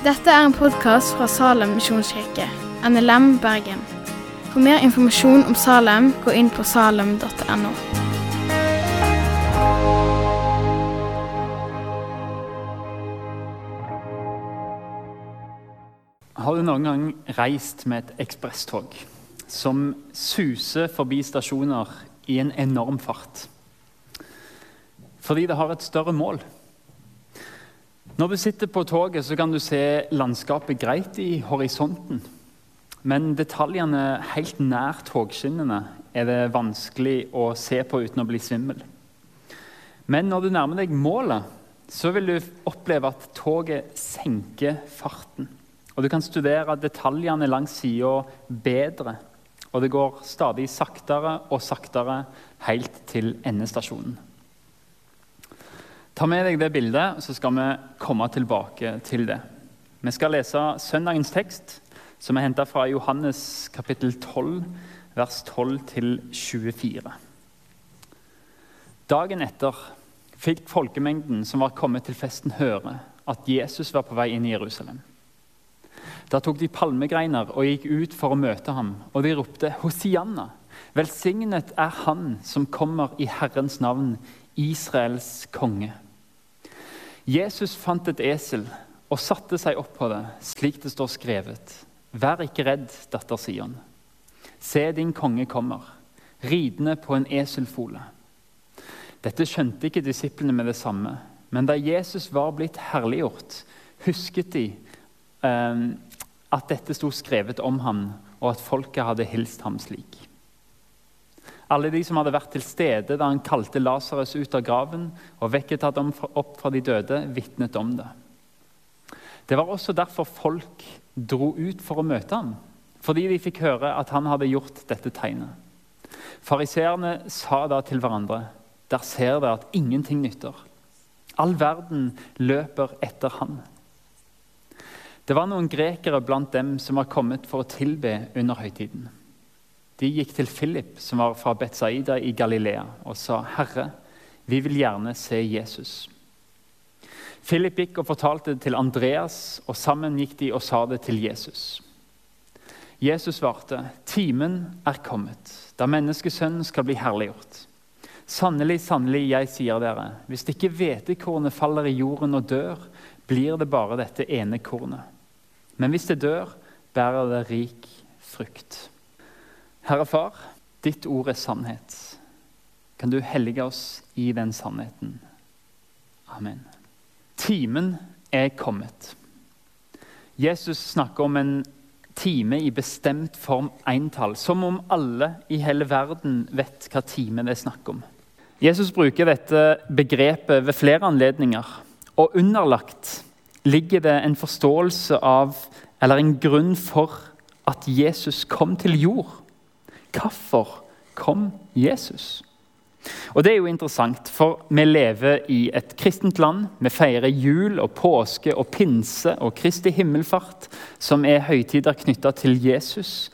Dette er en podkast fra Salem misjonskirke, NLM Bergen. For mer informasjon om Salem, gå inn på salem.no. Har du noen gang reist med et ekspresstog som suser forbi stasjoner i en enorm fart? Fordi det har et større mål. Når du sitter på toget, så kan du se landskapet greit i horisonten. Men detaljene helt nær togskinnene er det vanskelig å se på uten å bli svimmel. Men når du nærmer deg målet, så vil du oppleve at toget senker farten. Og Du kan studere detaljene langs sida bedre. Og det går stadig saktere og saktere helt til endestasjonen. Ta med deg det bildet, så skal vi komme tilbake til det. Vi skal lese søndagens tekst, som er henta fra Johannes kapittel 12, vers 12-24. Dagen etter fikk folkemengden som var kommet til festen, høre at Jesus var på vei inn i Jerusalem. Da tok de palmegreiner og gikk ut for å møte ham, og de ropte Hosianna. Velsignet er Han som kommer i Herrens navn, Israels konge. Jesus fant et esel og satte seg opp på det, slik det står skrevet. Vær ikke redd, datter Sion. Se, din konge kommer, ridende på en eselfole. Dette skjønte ikke disiplene med det samme, men da Jesus var blitt herliggjort, husket de eh, at dette sto skrevet om ham, og at folket hadde hilst ham slik. Alle de som hadde vært til stede da han kalte Lasarus ut av graven og vekket ham opp fra de døde, vitnet om det. Det var også derfor folk dro ut for å møte ham, fordi de fikk høre at han hadde gjort dette tegnet. Fariseerne sa da til hverandre.: Der ser dere at ingenting nytter. All verden løper etter han. Det var noen grekere blant dem som var kommet for å tilbe under høytiden. De gikk til Philip, som var fra Betzaida i Galilea, og sa, 'Herre, vi vil gjerne se Jesus.' Philip gikk og fortalte det til Andreas, og sammen gikk de og sa det til Jesus. Jesus svarte, 'Timen er kommet, da menneskesønnen skal bli herliggjort.' Sannelig, sannelig, jeg sier dere, hvis ikke hvetekornet faller i jorden og dør, blir det bare dette ene kornet. Men hvis det dør, bærer det rik frukt. Herre Far, ditt ord er sannhet. Kan du hellige oss i den sannheten? Amen. Timen er kommet. Jesus snakker om en time i bestemt form entall, som om alle i hele verden vet hva time det er snakk om. Jesus bruker dette begrepet ved flere anledninger, og underlagt ligger det en forståelse av, eller en grunn for, at Jesus kom til jord. Hvorfor kom Jesus? Og Det er jo interessant, for vi lever i et kristent land. Vi feirer jul og påske og pinse og Kristi himmelfart, som er høytider knytta til Jesus.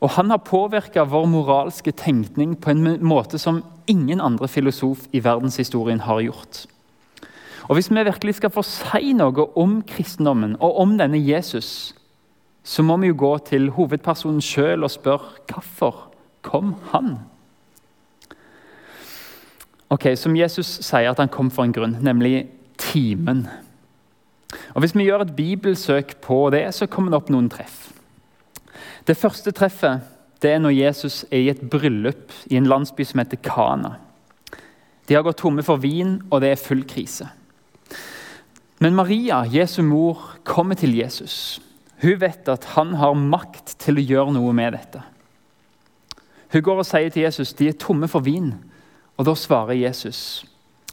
Og Han har påvirka vår moralske tenkning på en måte som ingen andre filosof i verdenshistorien har gjort. Og Hvis vi virkelig skal få si noe om kristendommen og om denne Jesus, så må vi jo gå til hovedpersonen sjøl og spørre hvorfor kom han? Ok, Som Jesus sier at han kom for en grunn, nemlig timen. Og Hvis vi gjør et bibelsøk på det, så kommer det opp noen treff. Det første treffet det er når Jesus er i et bryllup i en landsby som heter Kana. De har gått tomme for vin, og det er full krise. Men Maria, Jesu mor, kommer til Jesus. Hun vet at han har makt til å gjøre noe med dette. Hun går og sier til Jesus de er tomme for vin. Og Da svarer Jesus.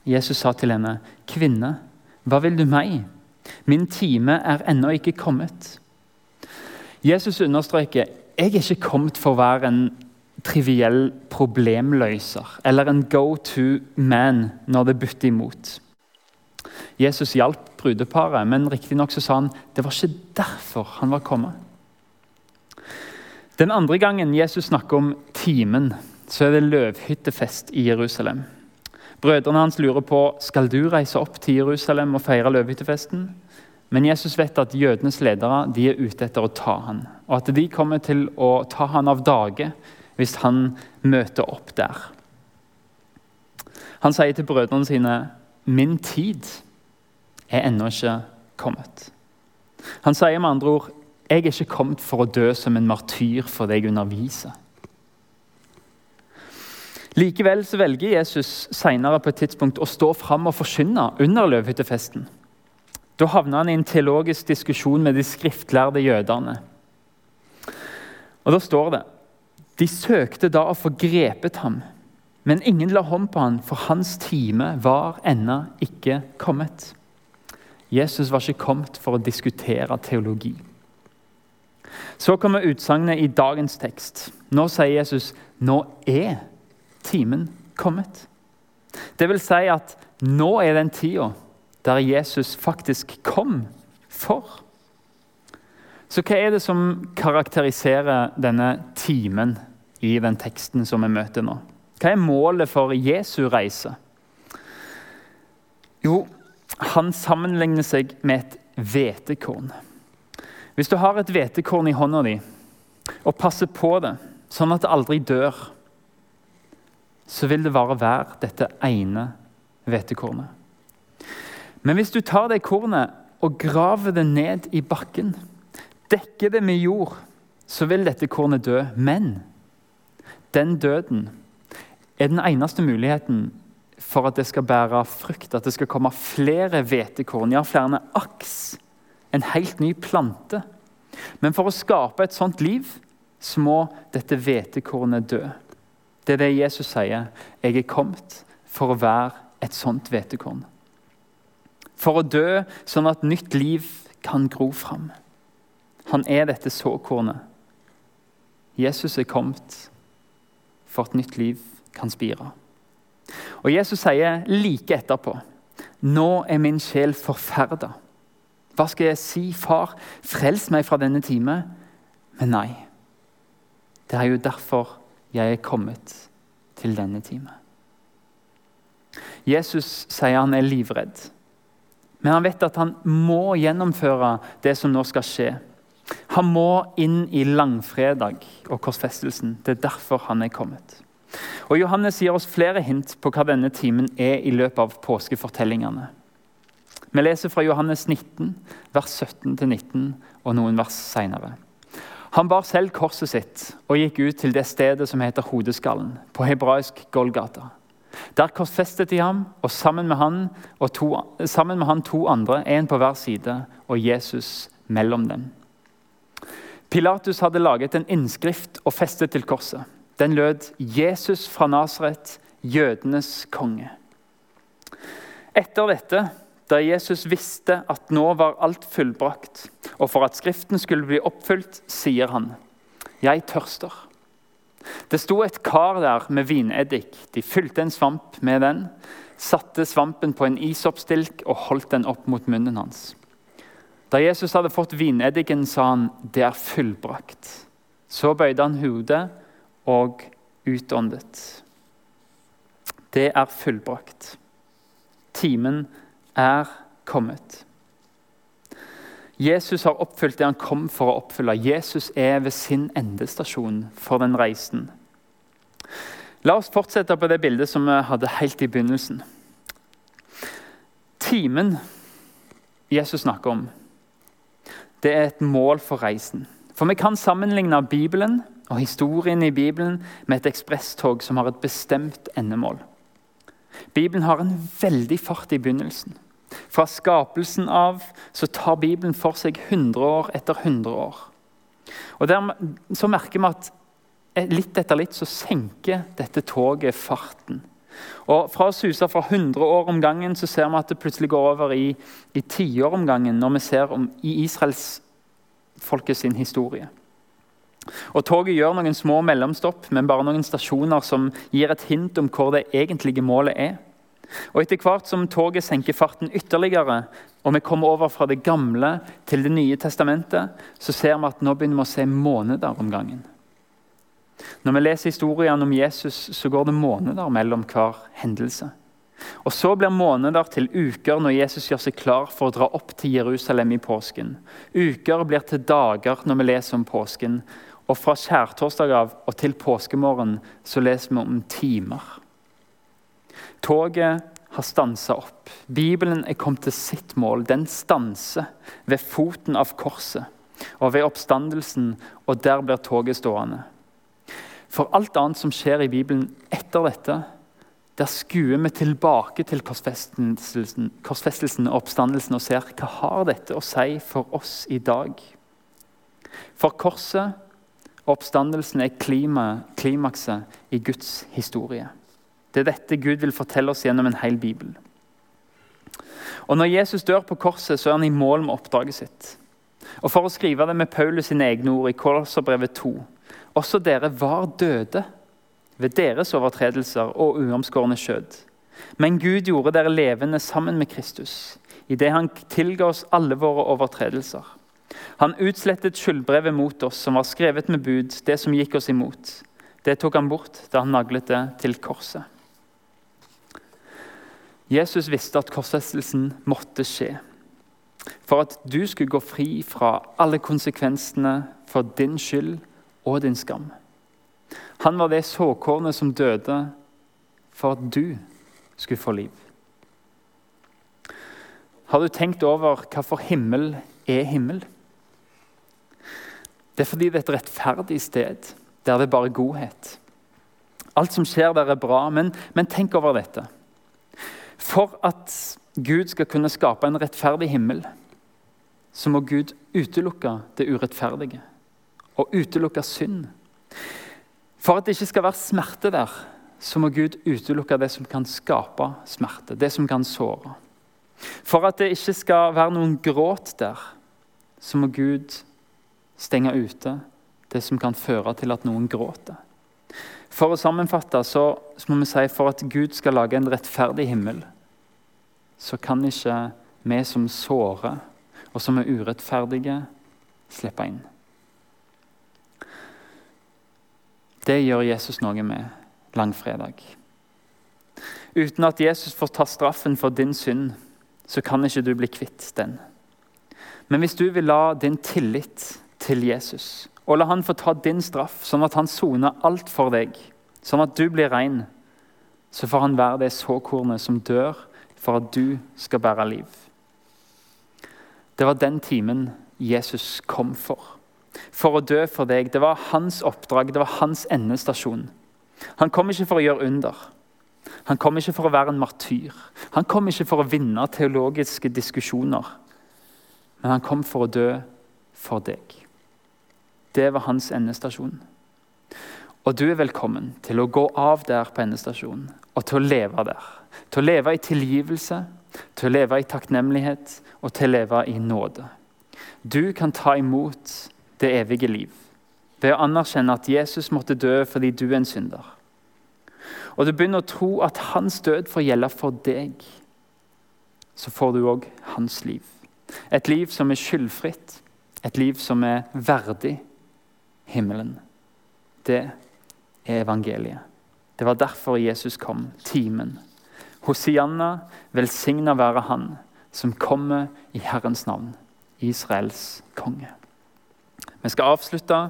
Jesus sa til henne, 'Kvinne, hva vil du meg? Min time er ennå ikke kommet.' Jesus understreker, 'Jeg er ikke kommet for å være en triviell problemløser' eller en go to man når det butter imot. Jesus hjalp brudeparet, men riktignok sa han det var ikke derfor han var kommet. Den andre gangen Jesus snakker om timen, så er det løvhyttefest i Jerusalem. Brødrene hans lurer på skal du reise opp til Jerusalem og feire løvhyttefesten. Men Jesus vet at jødenes ledere de er ute etter å ta han, og at de kommer til å ta han av dage hvis han møter opp der. Han sier til brødrene sine, 'Min tid er ennå ikke kommet'. Han sier med andre ord, 'Jeg er ikke kommet for å dø som en martyr for deg underviser'. Likevel så velger Jesus senere på et tidspunkt å stå fram og forkynne under løvhyttefesten. Da havner han i en teologisk diskusjon med de skriftlærde jødene. Og Da står det de søkte da å få grepet ham, men ingen la hånd på ham, for hans time var ennå ikke kommet. Jesus var ikke kommet for å diskutere teologi. Så kommer utsagnet i dagens tekst. Nå sier Jesus nå er timen kommet. Det vil si at nå er den tida der Jesus faktisk kom for. Så hva er det som karakteriserer denne timen i den teksten som vi møter nå? Hva er målet for Jesu reise? Jo, han sammenligner seg med et hvetekorn. Hvis du har et hvetekorn i hånda di og passer på det sånn at det aldri dør, så vil det bare være dette ene hvetekornet. Men hvis du tar det kornet og graver det ned i bakken, dekker det med jord, så vil dette kornet dø. Men den døden er den eneste muligheten for at det skal bære frukt, at det skal komme flere hvetekorn, ja, flere aks. En helt ny plante. Men for å skape et sånt liv så må dette hvetekornet dø. Det er det Jesus sier. Jeg er kommet for å være et sånt hvetekorn. For å dø sånn at nytt liv kan gro fram. Han er dette såkornet. Jesus er kommet for at nytt liv kan spire. Og Jesus sier like etterpå Nå er min sjel forferda. Hva skal jeg si? Far, frels meg fra denne time. Men nei. Det er jo derfor jeg er kommet til denne time. Jesus sier han er livredd, men han vet at han må gjennomføre det som nå skal skje. Han må inn i langfredag og korsfestelsen. Det er derfor han er kommet. Og Johannes gir oss flere hint på hva denne timen er i løpet av påskefortellingene. Vi leser fra Johannes 19, vers 17-19 og noen vers senere. Han bar selv korset sitt og gikk ut til det stedet som heter Hodeskallen, på hebraisk Golgata. Der korsfestet de ham, og sammen med han, to, sammen med han to andre, en på hver side, og Jesus mellom dem. Pilatus hadde laget en innskrift og festet til korset. Den lød 'Jesus fra Nasaret, jødenes konge'. Etter dette da Jesus visste at nå var alt fullbrakt, og for at Skriften skulle bli oppfylt, sier han, 'Jeg tørster'. Det sto et kar der med vineddik. De fylte en svamp med den, satte svampen på en isoppstilk og holdt den opp mot munnen hans. Da Jesus hadde fått vineddiken, sa han, 'Det er fullbrakt'. Så bøyde han hodet og utåndet. Det er fullbrakt. Timen er kommet. Jesus har oppfylt det han kom for å oppfylle. Jesus er ved sin endestasjon for den reisen. La oss fortsette på det bildet som vi hadde helt i begynnelsen. Timen Jesus snakker om, det er et mål for reisen. For vi kan sammenligne Bibelen og historien i Bibelen med et ekspresstog som har et bestemt endemål. Bibelen har en veldig fart i begynnelsen. Fra skapelsen av så tar Bibelen for seg 100 år etter 100 år. Og der, Så merker vi at litt etter litt så senker dette toget farten. Og Fra å suse fra 100 år om gangen så ser vi at det plutselig går over i, i tiår om gangen når vi ser om, i israelsfolket sin historie. Og Toget gjør noen små mellomstopp, men bare noen stasjoner som gir et hint om hvor det egentlige målet er. Og Etter hvert som toget senker farten ytterligere, og vi kommer over fra det gamle til Det nye testamentet, så ser vi at nå begynner vi å se måneder om gangen. Når vi leser historien om Jesus, så går det måneder mellom hver hendelse. Og Så blir måneder til uker når Jesus gjør seg klar for å dra opp til Jerusalem i påsken. Uker blir til dager når vi leser om påsken. Og fra skjærtorsdag av og til påskemorgen så leser vi om timer. Toget har stansa opp. Bibelen er kommet til sitt mål. Den stanser ved foten av korset og ved oppstandelsen, og der blir toget stående. For alt annet som skjer i Bibelen etter dette, der skuer vi tilbake til korsfestelsen, korsfestelsen og oppstandelsen og ser hva har dette å si for oss i dag. For korset oppstandelsen er klima, klimakset i Guds historie. Det er dette Gud vil fortelle oss gjennom en hel bibel. Og Når Jesus dør på korset, så er han i mål med oppdraget sitt. Og For å skrive det med Paulus sine egne ord i Kolosserbrevet 2.: Også dere var døde ved deres overtredelser og uomskårne skjød. Men Gud gjorde dere levende sammen med Kristus, idet han tilga oss alle våre overtredelser. Han utslettet skyldbrevet mot oss, som var skrevet med bud, det som gikk oss imot. Det tok han bort da han naglet det til korset. Jesus visste at korsfestelsen måtte skje. For at du skulle gå fri fra alle konsekvensene for din skyld og din skam. Han var det såkornet som døde for at du skulle få liv. Har du tenkt over hva for himmel er himmel? Det er fordi det er et rettferdig sted der det er bare godhet. Alt som skjer der, er bra, men, men tenk over dette. For at Gud skal kunne skape en rettferdig himmel, så må Gud utelukke det urettferdige og utelukke synd. For at det ikke skal være smerte der, så må Gud utelukke det som kan skape smerte, det som kan såre. For at det ikke skal være noen gråt der, så må Gud stenge ute det som kan føre til at noen gråter. For å sammenfatte så, må vi si for at Gud skal lage en rettferdig himmel, så kan ikke vi som sårer og som er urettferdige, slippe inn. Det gjør Jesus noe med langfredag. Uten at Jesus får ta straffen for din synd, så kan ikke du bli kvitt den. Men hvis du vil la din tillit til Jesus, og la han få ta din straff, sånn at han soner alt for deg, sånn at du blir ren, så får han være det såkornet som dør for at du skal bære liv. Det var den timen Jesus kom for for å dø for deg. Det var hans oppdrag, det var hans endestasjon. Han kom ikke for å gjøre under. Han kom ikke for å være en martyr. Han kom ikke for å vinne teologiske diskusjoner. Men han kom for å dø for deg. Det var hans endestasjon. Og du er velkommen til å gå av der på endestasjonen og til å leve der. Til å leve i tilgivelse, til å leve i takknemlighet og til å leve i nåde. Du kan ta imot det evige liv ved å anerkjenne at Jesus måtte dø fordi du er en synder. Og du begynner å tro at hans død får gjelde for deg, så får du òg hans liv. Et liv som er skyldfritt, et liv som er verdig himmelen. Det er evangeliet. Det var derfor Jesus kom, timen. Hosianna, velsigna være Han som kommer i Herrens navn, Israels konge. Vi skal avslutte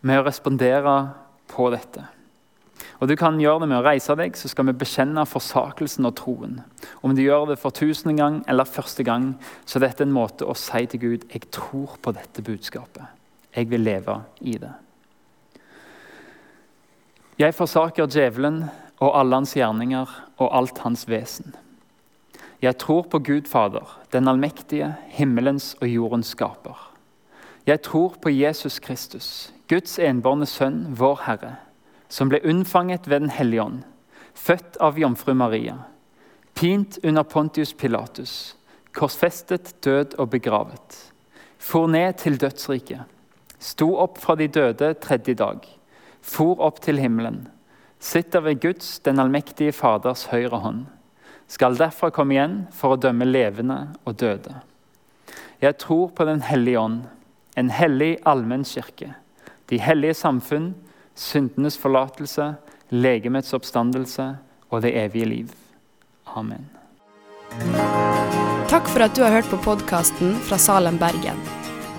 med å respondere på dette. Og Du kan gjøre det med å reise deg, så skal vi bekjenne forsakelsen og troen. Om du gjør det for tusende gang eller første gang, så er dette en måte å si til Gud jeg tror på dette budskapet. Jeg vil leve i det. Jeg forsaker djevelen og alle hans gjerninger og alt hans vesen. Jeg tror på Gud Fader, den allmektige, himmelens og jordens skaper. Jeg tror på Jesus Kristus, Guds enbårne sønn, vår Herre, som ble unnfanget ved Den hellige ånd, født av jomfru Maria, pint under Pontius Pilatus, korsfestet, død og begravet, for ned til dødsriket, sto opp fra de døde tredje dag, for opp til himmelen, sitter ved Guds, den allmektige Faders høyre hånd, skal derfra komme igjen for å dømme levende og døde. Jeg tror på Den hellige ånd, en hellig allmennkirke, de hellige samfunn, syndenes forlatelse, legemets oppstandelse og det evige liv. Amen. Takk for at du har hørt på podkasten fra Salem, Bergen.